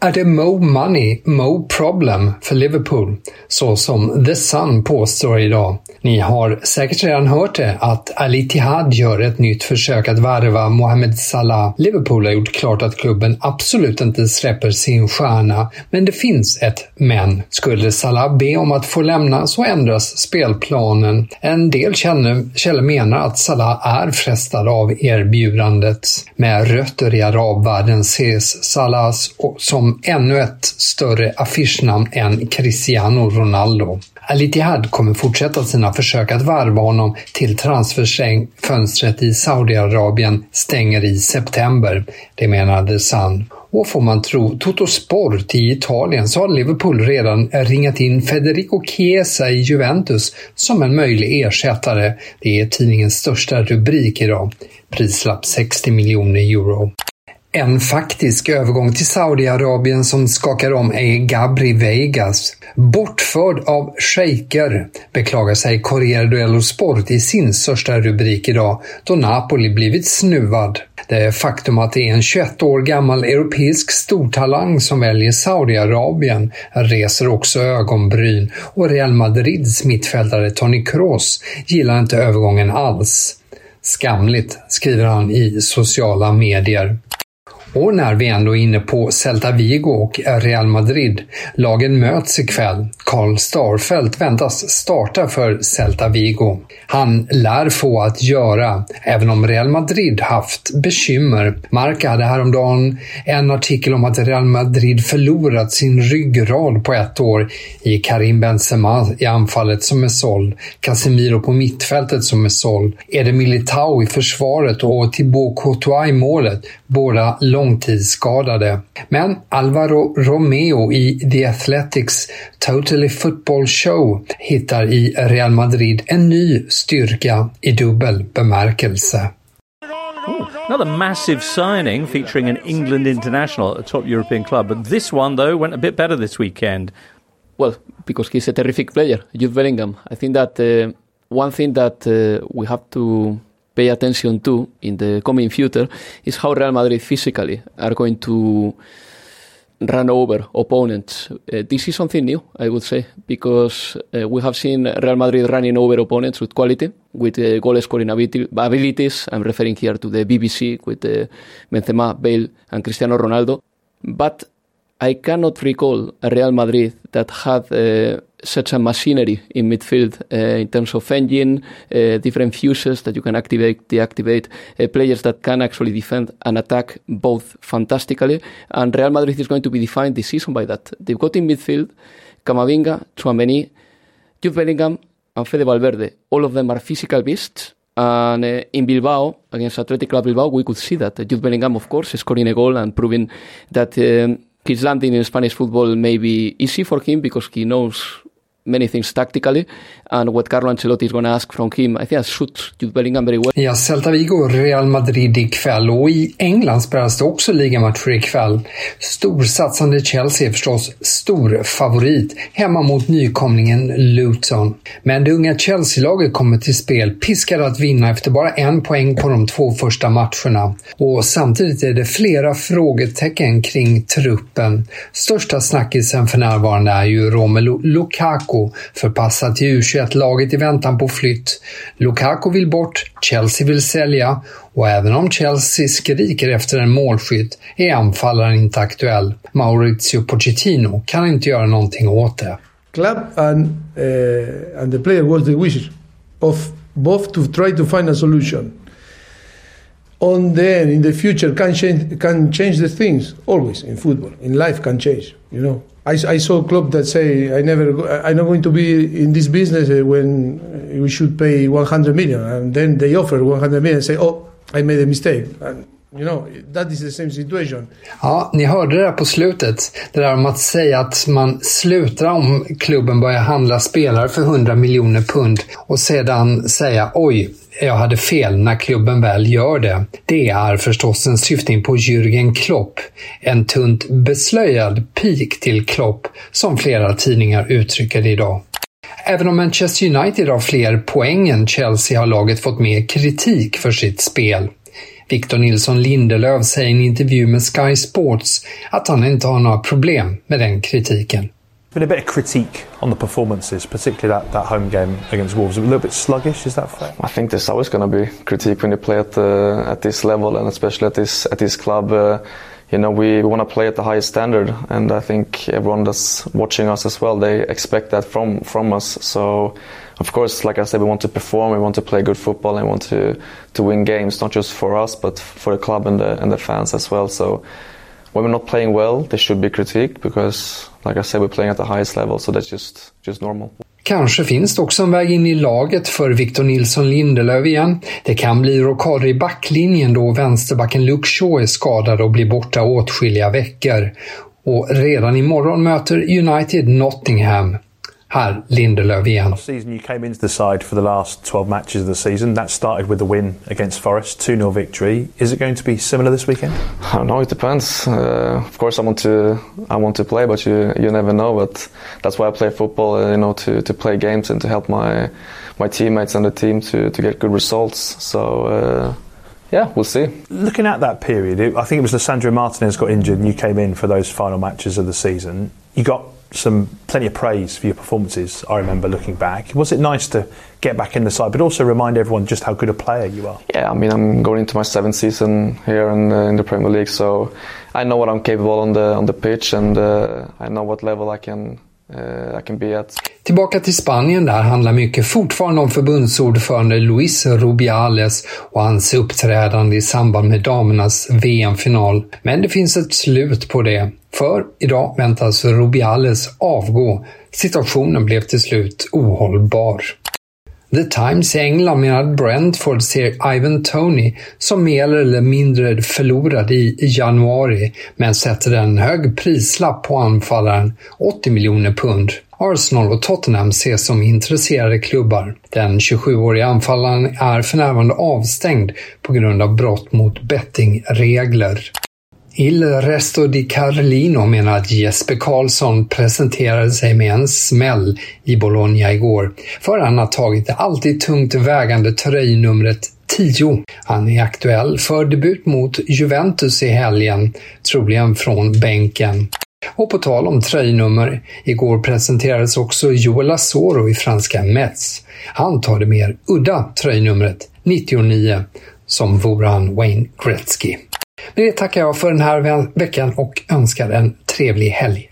Är det Mo Money, Mo Problem för Liverpool? Så som The Sun påstår idag. Ni har säkert redan hört det att Al Ittihad gör ett nytt försök att värva Mohamed Salah. Liverpool har gjort klart att klubben absolut inte släpper sin stjärna, men det finns ett men. Skulle Salah be om att få lämna så ändras spelplanen. En del källor menar att Salah är frestad av erbjudandet. Med rötter i arabvärlden ses Salah som ännu ett större affischnamn än Cristiano Ronaldo. Al-Ittihad kommer fortsätta sina försök att varva honom till transferfönstret i Saudiarabien stänger i september. Det menade Sun. Och får man tro Toto Sport i Italien så har Liverpool redan ringat in Federico Chiesa i Juventus som en möjlig ersättare. Det är tidningens största rubrik idag. Prislapp 60 miljoner euro. En faktisk övergång till Saudiarabien som skakar om är Gabri Vegas. Bortförd av shejker, beklagar sig Corriere dello Sport i sin största rubrik idag, då Napoli blivit snuvad. Det faktum att det är en 21 år gammal europeisk stortalang som väljer Saudiarabien reser också ögonbryn och Real Madrids mittfältare Toni Kroos gillar inte övergången alls. Skamligt, skriver han i sociala medier. Och när vi ändå är inne på Celta Vigo och Real Madrid, lagen möts ikväll. Karl Starfelt väntas starta för Celta Vigo. Han lär få att göra, även om Real Madrid haft bekymmer. Marca hade häromdagen en artikel om att Real Madrid förlorat sin ryggrad på ett år i Karim Benzema i anfallet som är såld, Casemiro på mittfältet som är såld, Eder Militao i försvaret och Thibaut Courtois i målet, båda långtidsskadade. Men Alvaro Romeo i The Athletics Totally Football Show hittar i Real Madrid en ny styrka i dubbel bemärkelse. Ooh, another massive signing featuring an England international, a top European club. But this one, though, went a bit better this weekend. Well, because he's a terrific player, Jude Bellingham. I think that uh, one thing that uh, we have to pay attention to in the coming future is how Real Madrid physically are going to run over opponents. Uh, this is something new, I would say, because uh, we have seen Real Madrid running over opponents with quality, with uh, goal scoring abilities. I'm referring here to the BBC with uh, Benzema, Bale, and Cristiano Ronaldo. But I cannot recall a Real Madrid that had uh, such a machinery in midfield uh, in terms of engine, uh, different fuses that you can activate, deactivate, uh, players that can actually defend and attack both fantastically. And Real Madrid is going to be defined this season by that. They've got in midfield Camavinga, Chouameni, Jude Bellingham, and Fede Valverde. All of them are physical beasts. And uh, in Bilbao, against Athletic Club Bilbao, we could see that. Jude Bellingham, of course, scoring a goal and proving that um, his landing in Spanish football may be easy for him because he knows many things tactically. And what Carlo Ancelotti is going to ask from him, I think that suits Jude Bellingham very well. Ja, Celta Vigo och Real Madrid ikväll och i England spelas det också ligamatcher ikväll. Storsatsande Chelsea är förstås stor favorit hemma mot nykomlingen Luton. Men det unga Chelsea-laget kommer till spel piskade att vinna efter bara en poäng på de två första matcherna. Och samtidigt är det flera frågetecken kring truppen. Största snackisen för närvarande är ju Romelu Lukaku, förpassad till U21-laget i väntan på flytt. Lukaku vill bort, Chelsea vill sälja och även om Chelsea skriker efter en målskytt är anfallaren inte aktuell. Maurizio Pochettino kan inte göra någonting åt det. Club and, uh, and the player was the wish of both to try to find a solution. On the in the future, can change can change the things always in football. In life, can change. You know, I, I saw a club that say I never I'm not going to be in this business uh, when we should pay 100 million, and then they offer 100 million and say, oh, I made a mistake. And, You know, that is the same situation. Ja, ni hörde det där på slutet. Det där om att säga att man slutar om klubben börjar handla spelare för 100 miljoner pund och sedan säga oj, jag hade fel när klubben väl gör det. Det är förstås en syftning på Jürgen Klopp. En tunt beslöjad pik till Klopp, som flera tidningar uttrycker det idag. Även om Manchester United har fler poäng än Chelsea har laget fått mer kritik för sitt spel. Victor Nilsson Lindelöf säger i en intervju med Sky Sports att han inte har några problem med den kritiken. been a bit of critique on the performances, particularly that, that home game against Wolves. A little bit sluggish, is that fair? I think there's always going to be critique when you play at the, at this level and especially at this at this club. Uh, you know, we, we want to play at the highest standard, and I think everyone that's watching us as well, they expect that from from us. So, of course, like I said, we want to perform, we want to play good football, and we want to to win games, not just for us, but for the club and the and the fans as well. So, when we're not playing well, there should be critique because, like I said, we're playing at the highest level, so that's just just normal. Kanske finns det också en väg in i laget för Victor Nilsson Lindelöf igen. Det kan bli rockader i backlinjen då vänsterbacken Luke Shaw är skadad och blir borta åtskilliga veckor. Och redan imorgon möter United Nottingham. Här Lindelöf igen. Last season you came into the side for the last 12 matches of the season. That started with the win against Forest, 2-0 victory. Is it going to be similar this weekend? I don't know. It depends. Uh, of course, I want to I want to play, but you you never know. But that's why I play football. Uh, you know, to, to play games and to help my my teammates and the team to, to get good results. So. Uh, yeah, we'll see. Looking at that period, it, I think it was Lissandro Martinez got injured and you came in for those final matches of the season. You got some plenty of praise for your performances. I remember looking back. Was it nice to get back in the side, but also remind everyone just how good a player you are? Yeah, I mean, I'm going into my seventh season here in, uh, in the Premier League, so I know what I'm capable on the on the pitch, and uh, I know what level I can uh, I can be at. Tillbaka till Spanien, där handlar mycket fortfarande om förbundsordförande Luis Rubiales och hans uppträdande i samband med damernas VM-final. Men det finns ett slut på det. För idag väntas Rubiales avgå. Situationen blev till slut ohållbar. The Times i England menar att Brentford ser Ivan Tony som mer eller mindre förlorad i januari, men sätter en hög prislapp på anfallaren, 80 miljoner pund. Arsenal och Tottenham ses som intresserade klubbar. Den 27-årige anfallaren är för närvarande avstängd på grund av brott mot bettingregler. Il Resto di Carlino menar att Jesper Karlsson presenterade sig med en smäll i Bologna igår, för han har tagit det alltid tungt vägande tröjnumret 10. Han är aktuell för debut mot Juventus i helgen, troligen från bänken. Och på tal om tröjnummer, igår presenterades också Joel Asoro i franska Metz. Han tar det mer udda tröjnumret 99, som vore han Wayne Gretzky. Med det tackar jag för den här veckan och önskar en trevlig helg.